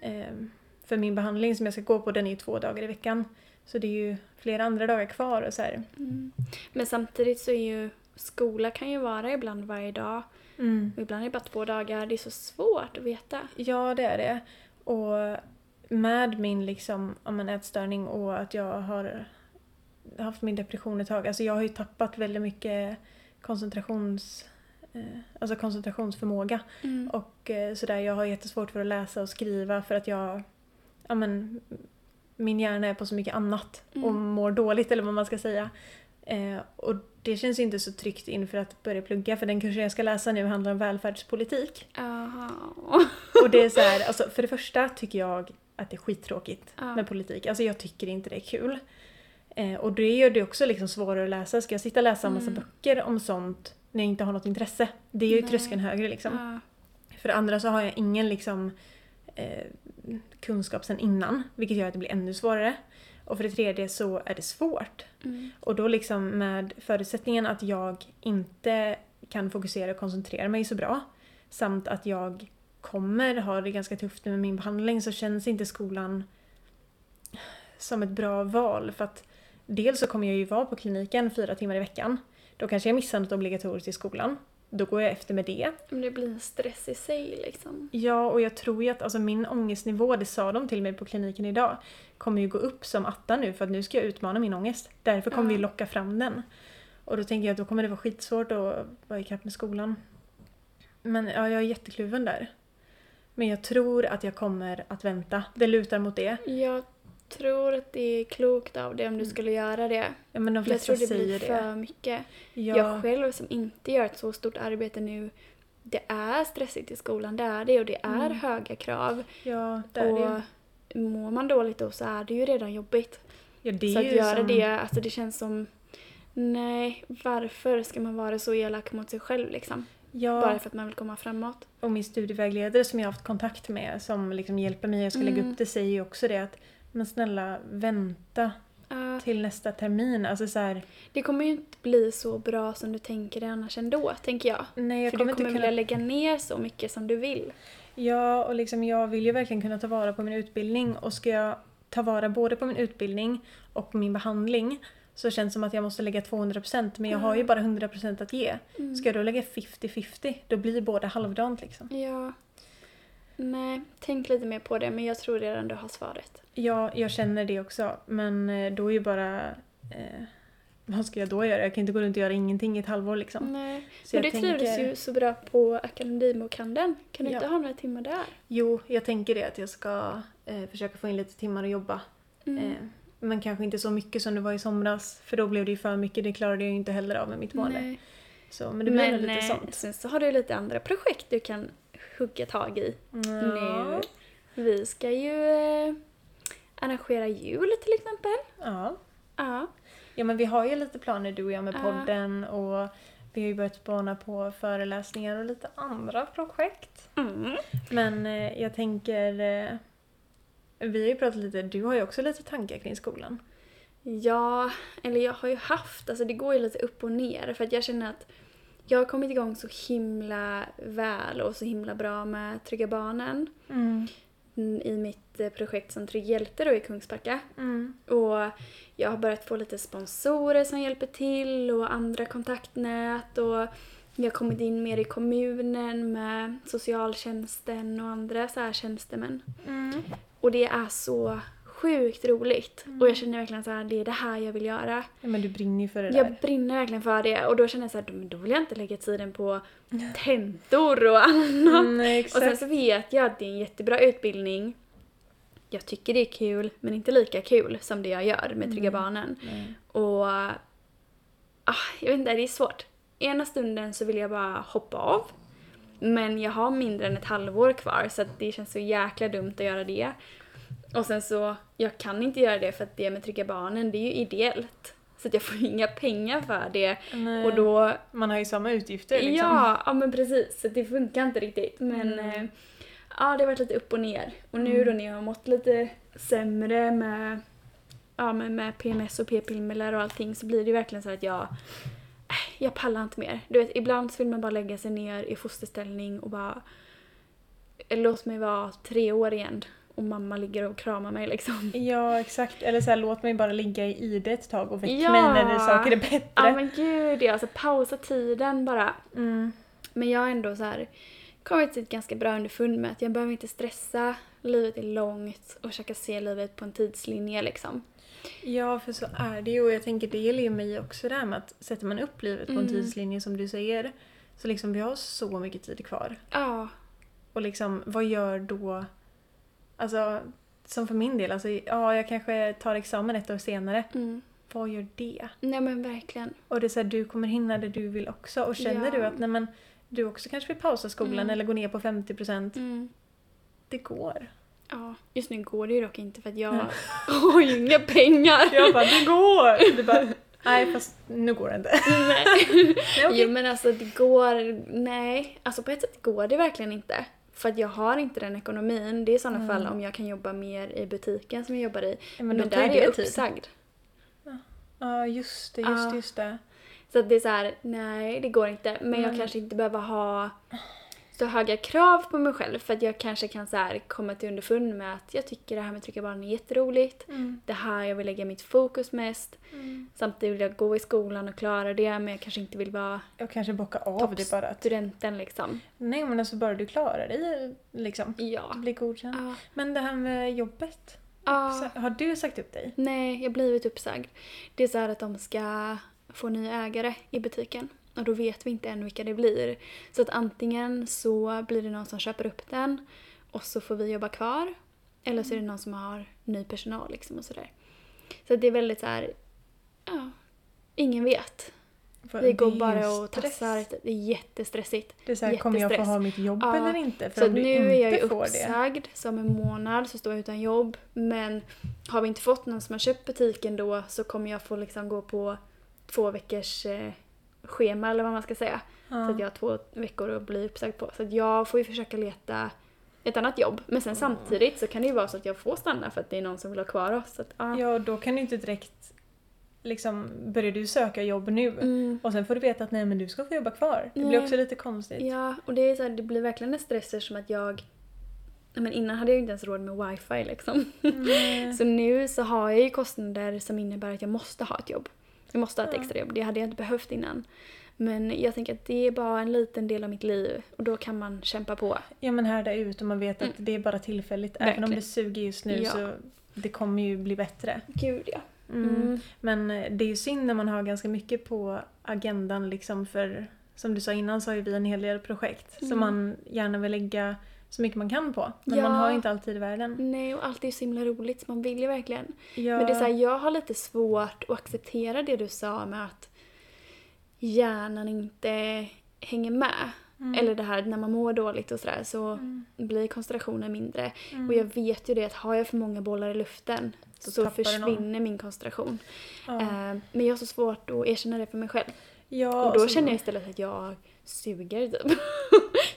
Ehm, för min behandling som jag ska gå på den är ju två dagar i veckan. Så det är ju flera andra dagar kvar och så här. Mm. Men samtidigt så är ju skola kan ju vara ibland varje dag och ibland är det bara två dagar. Det är så svårt att veta. Ja, det är det. Och med min liksom, men ätstörning och att jag har haft min depression ett tag. Alltså jag har ju tappat väldigt mycket koncentrations, eh, alltså koncentrationsförmåga. Mm. Och eh, sådär, jag har jättesvårt för att läsa och skriva för att jag, ja men, min hjärna är på så mycket annat och Mm. mår dåligt eller vad man ska säga. Eh, och det känns inte så tryggt inför att börja plugga för den kursen jag ska läsa nu handlar om välfärdspolitik. Jaha. Och det är så här, alltså för det första tycker jag att det är skittråkigt Ja. med politik. Alltså jag tycker inte det är kul. Eh, och det gör det också liksom svårare att läsa. Ska jag sitta och läsa en massa Mm. böcker om sånt när jag inte har något intresse? Det är ju Nej. tröskeln högre liksom. Ja. För det andra så har jag ingen liksom eh, kunskap sen innan, vilket gör att det blir ännu svårare. Och för det tredje så är det svårt. Mm. Och då liksom med förutsättningen att jag inte kan fokusera och koncentrera mig så bra samt att jag kommer ha det ganska tufft med min behandling så känns inte skolan som ett bra val för att dels så kommer jag ju vara på kliniken fyra timmar i veckan. Då kanske jag missar något obligatoriskt i skolan. Då går jag efter med det. Men det blir en stress i sig liksom. Ja, och jag tror ju att alltså, min ångestnivå, det sa de till mig på kliniken idag, kommer ju gå upp som attan nu för att nu ska jag utmana min ångest. Därför kommer Ja. vi locka fram den. Och då tänker jag att då kommer det vara skitsvårt att vara ikapp med skolan. Men ja, jag är jättekluven där. Men jag tror att jag kommer att vänta. Det lutar mot det. Jag tror att det är klokt av dig om du skulle göra det. Ja, men de Jag tror det blir det. för mycket. Ja, Jag själv som inte gör ett så stort arbete nu, det är stressigt i skolan, det är det och det är Mm. höga krav. ja, det är det och mår man dåligt då så är det ju redan jobbigt. Ja, det är så att ju göra som... det, alltså det känns som Nej, varför ska man vara så elak mot sig själv liksom? Ja, Bara för att man vill komma framåt. Och min studievägledare som jag har haft kontakt med som liksom hjälper mig att ska lägga Mm. upp det säger ju också det att men snälla vänta Ja, till nästa termin. Alltså så här, det kommer ju inte bli så bra som du tänker det annars ändå, tänker jag. nej jag För kommer du kommer inte vilja kunna... lägga ner så mycket som du vill. Ja, och liksom jag vill ju verkligen kunna ta vara på min utbildning och ska jag ta vara både på min utbildning och min behandling så känns det som att jag måste lägga 200% men jag har ju bara 100% att ge. Mm. Ska jag då lägga 50-50 då blir båda halvdant liksom. Ja. Nej, tänk lite mer på det men jag tror redan du har svaret. Ja, jag känner det också men eh, då är ju bara eh, vad ska jag då göra? Jag kan inte gå runt och göra ingenting i ett halvår liksom. Nej. Så Men du trivdes tänker- ju så bra på Akademibokhandeln. Kan du Ja. inte ha några timmar där? Jo, jag tänker det att jag ska eh, försöka få in lite timmar och jobba. Mm. Eh, men kanske inte så mycket som det var i somras för då blev det ju för mycket. Det klarade jag ju inte heller av med mitt mående. Så, men det blir Men lite sånt. sen så har du lite andra projekt du kan hugga tag i nu. Vi ska ju eh, arrangera jul till exempel. Ja. Ja. ja, men vi har ju lite planer du och jag med Ja. podden och vi har ju börjat spåna på föreläsningar och lite andra projekt. Mm. Men eh, jag tänker... Eh, vi har ju pratat lite, du har ju också lite tankar kring skolan. Ja, eller jag har ju haft, alltså det går ju lite upp och ner för att jag känner att jag har kommit igång så himla väl och så himla bra med Trygga Barnen mm, i mitt eh, projekt som Trygg Hjälte då i Kungsbacka. Mm. Och jag har börjat få lite sponsorer som hjälper till och andra kontaktnät och jag har kommit in mer i kommunen med socialtjänsten och andra så här tjänstemän. Mm. Och det är så sjukt roligt. Mm. Och jag känner verkligen så här, det är det här jag vill göra. Ja, men du brinner ju för det där. Jag brinner verkligen för det och då känner jag så här, då vill jag inte lägga tiden på tentor och annat. Mm, Och sen så vet jag att det är en jättebra utbildning. Jag tycker det är kul, men inte lika kul som det jag gör med Trygga Barnen. Nej. Och ah, jag vet inte, det är svårt. Ena stunden så vill jag bara hoppa av. Men jag har mindre än ett halvår kvar så det känns så jäkla dumt att göra det. Och sen så, jag kan inte göra det för att det med Trygga Barnen, det är ju ideellt. Så att jag får [LAUGHS] inga pengar för det. Nej. Och då Man har ju samma utgifter liksom. Ja, ja men precis. Så det funkar inte riktigt. Men Mm. eh, ja, det har varit lite upp och ner. Och nu då när jag har mått lite sämre med, ja, med, med PMS och p-piller och allting så blir det ju verkligen så att jag äh, jag pallar inte mer. Du vet, ibland så vill man bara lägga sig ner i fosterställning och bara låt mig vara tre år igen och mamma ligger och kramar mig liksom. Ja, exakt. Eller så här, låt mig bara ligga i ide ett tag och väck Ja. mig när det saker är bättre. Ja men gud ja, alltså pausa tiden bara. Mm. Men jag har ändå så här kommit till ett ganska bra underfund med att jag behöver inte stressa. Livet är långt och försöka se livet på en tidslinje liksom. Ja, för så är det ju. Och jag tänker det gäller ju mig också det här med att sätter man upp livet på en Mm. tidslinje som du säger. Så liksom vi har så mycket tid kvar. Ja. Och liksom vad gör då... Alltså, som för min del, alltså ja jag kanske tar examen ett år senare. Mm. Vad gör det? Nej men verkligen. Och det är så här, du kommer hinna det du vill också. Och känner Ja. du att nej men, du också kanske vill pausa skolan Mm. eller gå ner på 50%. Mm. Det går. Ja, just nu går det ju dock inte för att jag Nej. [LAUGHS] har ju inga pengar. [LAUGHS] Jag bara, det går! Du bara, nej fast nu går det inte. [LAUGHS] Nej. Nej, okej. Jo men alltså det går, nej. Alltså på ett sätt går det verkligen inte. För att jag har inte den ekonomin. Det är i sådana Mm. fall om jag kan jobba mer i butiken som jag jobbar i. Ja, Men, men där är jag tid. uppsagd. Ja just det, just Ja. det, just det. Så att det är så här, nej det går inte. Men jag Mm. kanske inte behöver ha så höga krav på mig själv för att jag kanske kan så här komma till underfund med att jag tycker det här med trycka barn är jätteroligt. Mm. Det här jag vill lägga mitt fokus mest. Samtidigt vill jag gå i skolan och klara det men jag kanske inte vill vara Jag kanske bocka av det bara. Att, studenten liksom. nej men alltså bara du klarar dig liksom. Ja. Du blir godkänd. Ja. Men det här med jobbet. Ja. Har du sagt upp dig? Nej, jag har blivit uppsagd. Det är så här att de ska få nya ägare i butiken. Och då vet vi inte än vilka det blir. Så att antingen så blir det någon som köper upp den och så får vi jobba kvar. Eller så är det någon som har ny personal liksom och sådär. Så att det är väldigt så här, ja, ingen vet. För Vi går det bara och stress. tassar. Det är jättestressigt. Det är så här, kommer jag få ha mitt jobb Ja. eller inte? För Så om att du nu inte är jag ju det. uppsagd, så om en månad så står jag utan jobb. Men har vi inte fått någon som har köpt butiken då så kommer jag få liksom gå på två veckors eh, schema eller vad man ska säga. Så att jag har två veckor att bli uppsagd på. Så att jag får ju försöka leta ett annat jobb. Men sen samtidigt så kan det ju vara så att jag får stanna för att det är någon som vill ha kvar oss. Så att, ja. Ja, då kan du inte direkt liksom, börjar du söka jobb nu Mm. och sen får du veta att nej men du ska få jobba kvar. Det blir Nej. också lite konstigt. Ja, och det är så här, det blir verkligen en stress som att jag men innan hade jag ju inte ens råd med wifi liksom. Nej. [LAUGHS] Så nu så har jag ju kostnader som innebär att jag måste ha ett jobb. Jag måste ha ett extra jobb, det hade jag inte behövt innan. Men jag tänker att det är bara en liten del av mitt liv och då kan man kämpa på. Ja men härda ut och man vet att Mm. det är bara tillfälligt. Även om Verkligen. det suger just nu Ja. så det kommer ju bli bättre. Gud ja. Mm. Mm. Men eh, det är ju synd när man har ganska mycket på agendan liksom för som du sa innan så har ju vi en hel del projekt Mm. som man gärna vill lägga så mycket man kan på. Men Ja. man har inte alltid i världen. Nej, och allt är ju så himla roligt så man vill ju verkligen. Ja. Men det är så här, jag har lite svårt att acceptera det du sa med att hjärnan inte hänger med. Mm. Eller det här när man mår dåligt och sådär så Mm. blir koncentrationen mindre. Mm. Och jag vet ju det att har jag för många bollar i luften Så så, försvinner min koncentration. Ja. Eh, men jag har så svårt att erkänna det för mig själv. ja, och då så- känner jag istället att jag suger typ. [LAUGHS]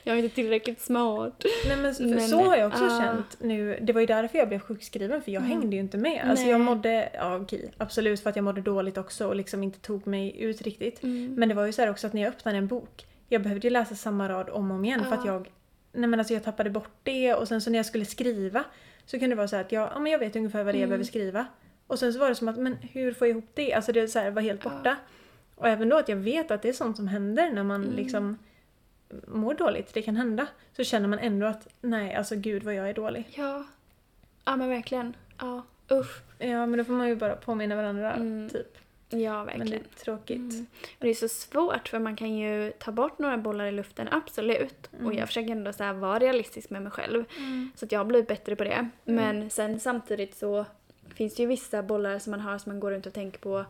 jag är inte tillräckligt smart. Nej men, för Men, så har jag också ah. känt nu. Det var ju därför jag blev sjukskriven för jag Mm. hängde ju inte med. Alltså Nej. jag mådde, ja okej, absolut för att jag mådde dåligt också och liksom inte tog mig ut riktigt. Mm. Men det var ju så här också att när jag öppnade en bok, jag behövde ju läsa samma rad om och om igen för att Ja. jag, nej men alltså jag tappade bort det och sen så när jag skulle skriva så kunde det vara så här att jag, ja men jag vet ungefär vad det är jag Mm. behöver skriva. Och sen så var det som att, men hur får jag ihop det? Alltså det så här, var helt borta. Och även då att jag vet att det är sånt som händer när man Mm. liksom mår dåligt, det kan hända. Så känner man ändå att nej, alltså gud vad jag är dålig. Ja. Ja men verkligen. Ja. Usch. Ja men då får man ju bara påminna varandra Mm. typ. Ja Men det verkligen. är tråkigt. Mm. Och det är så svårt för man kan ju ta bort några bollar i luften, absolut. Och Mm. jag försöker ändå så vara realistisk med mig själv. Så att jag har blivit bättre på det. Men sen samtidigt så finns det ju vissa bollar som man har som man går runt och tänker på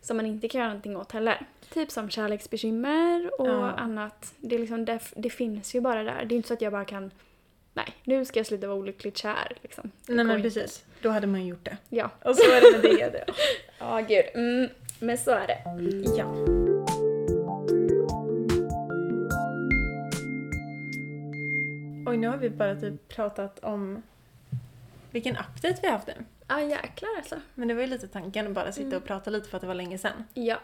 som man inte kan göra någonting åt heller. Typ som kärleksbekymmer och Ja. annat. Det, är liksom, det, det finns ju bara där. Det är inte så att jag bara kan Nej, nu ska jag sluta vara olyckligt kär. Liksom. Det Nej men inte. precis, då hade man gjort det. Ja. Och så är det med det. [LAUGHS] Ja, gud. Mm, men så är det. Ja. Oj, nu har vi bara typ pratat om vilken update vi har haft nu. Ja, jäklar alltså. Men det var ju lite tanken att bara sitta Mm. och prata lite för att det var länge sedan. Ja.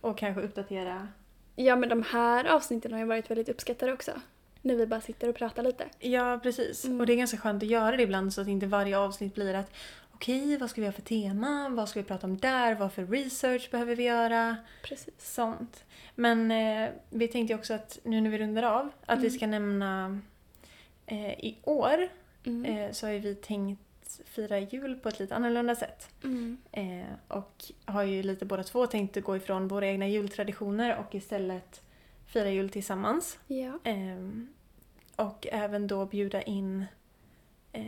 Och kanske uppdatera. Ja, men de här avsnitten har ju varit väldigt uppskattade också. När vi bara sitter och pratar lite. Ja, precis. Mm. Och det är ganska skönt att göra det ibland så att inte varje avsnitt blir att okej, vad ska vi ha för tema? Vad ska vi prata om där? Vad för research behöver vi göra? Precis. Sånt. Men eh, vi tänkte också att nu när vi rundar av att vi Mm. ska nämna eh, i år Mm. eh, så har vi tänkt fira jul på ett lite annorlunda sätt. Mm. Eh, och har ju lite båda två tänkt att gå ifrån våra egna jultraditioner och istället fira jul tillsammans. Ja. Ehm, och även då bjuda in eh,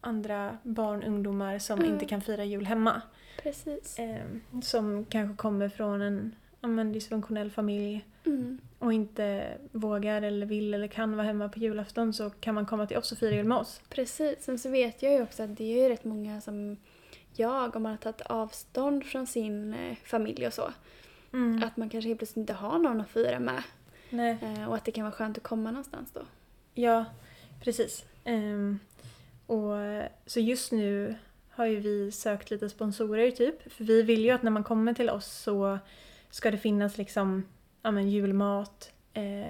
andra barn, ungdomar som Mm. inte kan fira jul hemma. Precis. Ehm, som kanske kommer från en ja, dysfunktionell familj Mm. Och inte vågar eller vill eller kan vara hemma på julafton så kan man komma till oss och fira jul med oss. Precis. Sen så vet jag ju också att det är ju rätt många som jag, om man har tagit avstånd från sin eh, familj och så, Mm. att man kanske helt plötsligt inte har någon att fira med. Nej. Eh, och att det kan vara skönt att komma någonstans då. Ja, precis. Ehm, och, så just nu har ju vi sökt lite sponsorer typ. För vi vill ju att när man kommer till oss så ska det finnas liksom ja, men julmat, eh,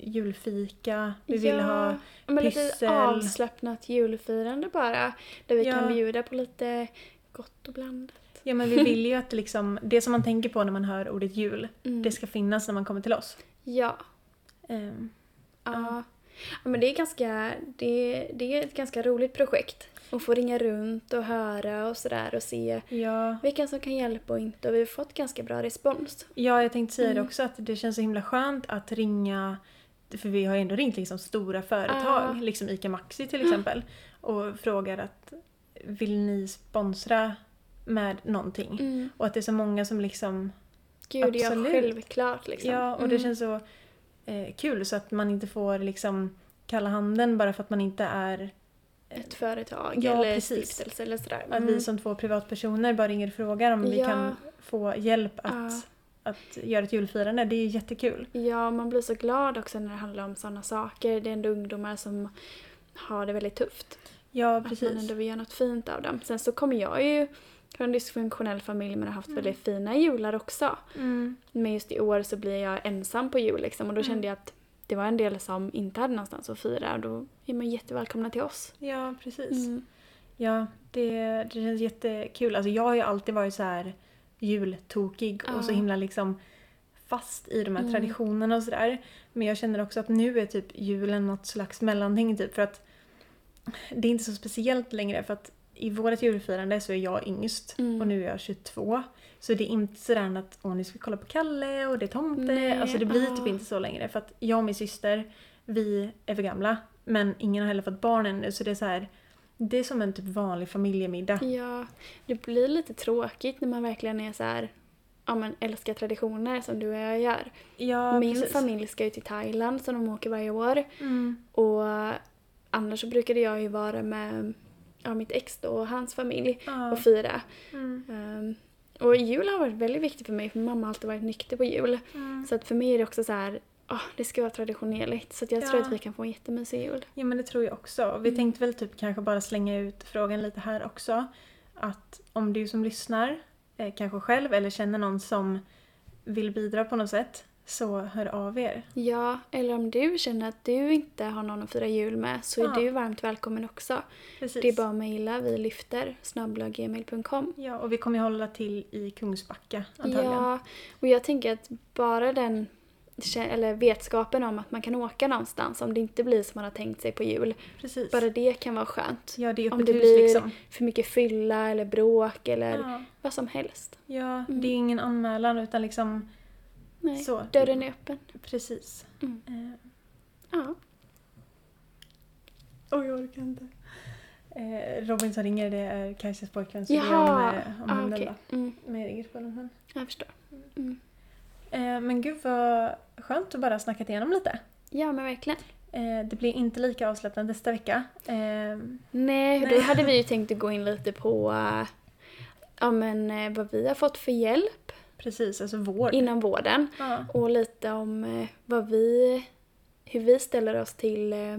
julfika, vi vill ja, ha men lite pyssel. avslappnat julfirande bara. Där vi Ja. kan bjuda på lite gott och blandat. Ja men vi vill ju att det liksom, det som man tänker på när man hör ordet jul, Mm. det ska finnas när man kommer till oss. Ja. Ehm, Ja. ja men det är, ganska, det, det är ett ganska roligt projekt. Att få ringa runt och höra och sådär och se ja. vilka som kan hjälpa och inte. Och vi har fått ganska bra respons. ja, jag tänkte säga det Mm. också att det känns så himla skönt att ringa för vi har ju ändå ringt liksom stora företag, Ja. liksom ICA Maxi till exempel, och frågar att vill ni sponsra med någonting? Mm. Och att det är så många som liksom, Gud, ja Absolut. självklart liksom. ja och det Mm. känns så eh, kul så att man inte får liksom kalla handen bara för att man inte är Ett företag Ja, eller precis. stiftelse eller sådär. Att vi som två privatpersoner bara ringer och frågar om vi Ja. kan få hjälp att, Ja. att göra ett julfirande. Det är jättekul. Ja, man blir så glad också när det handlar om sådana saker. Det är ändå ungdomar som har det väldigt tufft. Ja, Att man precis. ändå vill göra något fint av dem. Sen så kommer jag ju från en dysfunktionell familj men har haft Mm. väldigt fina jular också. Mm. Men just i år så blir jag ensam på jul liksom och då Mm. kände jag att det var en del som inte hade någonstans att fira och då är man jättevälkomna till oss. Ja, precis. Mm. Ja, det, det känns jättekul. Alltså jag har ju alltid varit så här jultokig och så himla liksom fast i de här Mm. traditionerna och sådär. Men jag känner också att nu är typ julen något slags mellanting typ för att det är inte så speciellt längre för att i vårt julfirande så är jag yngst Mm. och nu är jag 22. Så det är inte sådär att åh nu ska vi kolla på Kalle och det är tomte. Nej, alltså det blir ja. typ inte så längre för att jag och min syster vi är för gamla men ingen har heller fått barn ännu så det är så här det är som en typ vanlig familjemiddag. Ja, det blir lite tråkigt när man verkligen är så här, ja men älskar traditioner som du och jag gör. Ja, Min precis. familj ska ju till Thailand så de åker varje år. Mm. Och annars så brukade jag ju vara med ja, mitt ex då och hans familj Ja. och fira. Mm. Ehm, och jul har varit väldigt viktigt för mig för mamma har alltid varit nykter på jul. Mm. Så att för mig är det också så här, ah, det ska vara traditionellt. Så jag tror Ja. att vi kan få en jättemysig jul. Ja men det tror jag också. Vi Mm. tänkte väl typ kanske bara slänga ut frågan lite här också. Att om du som lyssnar, eh, kanske själv eller känner någon som vill bidra på något sätt, så hör av er. Ja, eller om du känner att du inte har någon att fira jul med så är Ja. du varmt välkommen också. Precis. Det är bara att mejla, vi lyfter, snabblaggmail.com. Ja, och vi kommer hålla till i Kungsbacka antagligen. Ja, och jag tänker att bara den eller vetskapen om att man kan åka någonstans om det inte blir som man har tänkt sig på jul. Precis. Bara det kan vara skönt. Ja, det är Om det hus blir liksom. för mycket fylla eller bråk eller Ja, vad som helst. ja Mm. det är ingen anmälan utan liksom Nej, så. dörren är öppen. Precis. Mm. Eh, Ja. Oj, jag orkar inte. Eh, Robin som ringer, det är Kajsas pojkvän så det är Jaha, om, om ah, hunden okej. då. Mm, Med regelspelen. jag förstår. Mm. Eh, men gud vad skönt att bara snacka igenom lite. Ja, men verkligen. Eh, det blir inte lika avslappnat nästa vecka. Eh, Nej, Nej. då hade vi ju tänkt att gå in lite på eh, ja, men, eh, vad vi har fått för hjälp precis, alltså vård. inom vården. Ja, Och lite om eh, vad vi, hur vi ställer oss till eh,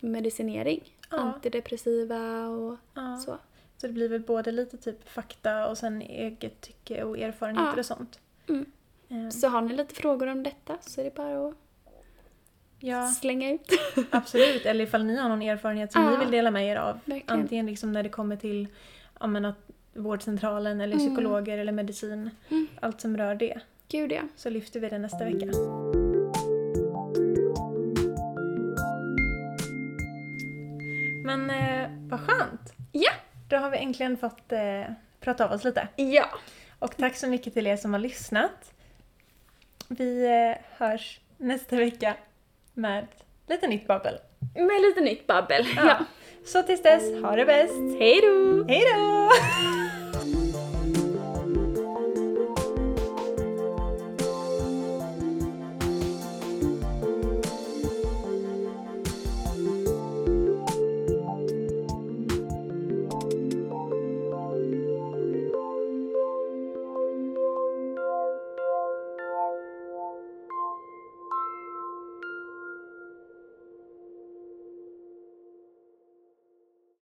medicinering. Ja. Antidepressiva och ja. så. Så det blir väl både lite typ fakta och sen eget tycke och erfarenheter och sånt. Mm. Eh, Så har ni lite frågor om detta så är det bara att ja, slänga ut. [LAUGHS] absolut. Eller ifall ni har någon erfarenhet som ni vill dela med er av. Verkligen. Antingen liksom när det kommer till ja, men att vårdcentralen eller Mm. psykologer eller medicin. Mm. Allt som rör det. Gud ja. Så lyfter vi det nästa vecka. Men eh, vad skönt! Ja. Då har vi äntligen fått eh, prata av oss lite. Ja. Och tack så mycket till er som har lyssnat. Vi eh, hörs nästa vecka med lite nytt babbel. Med lite nytt babbel. Ja. ja. Så tills dess, ha det bäst! Hej då! Hej då!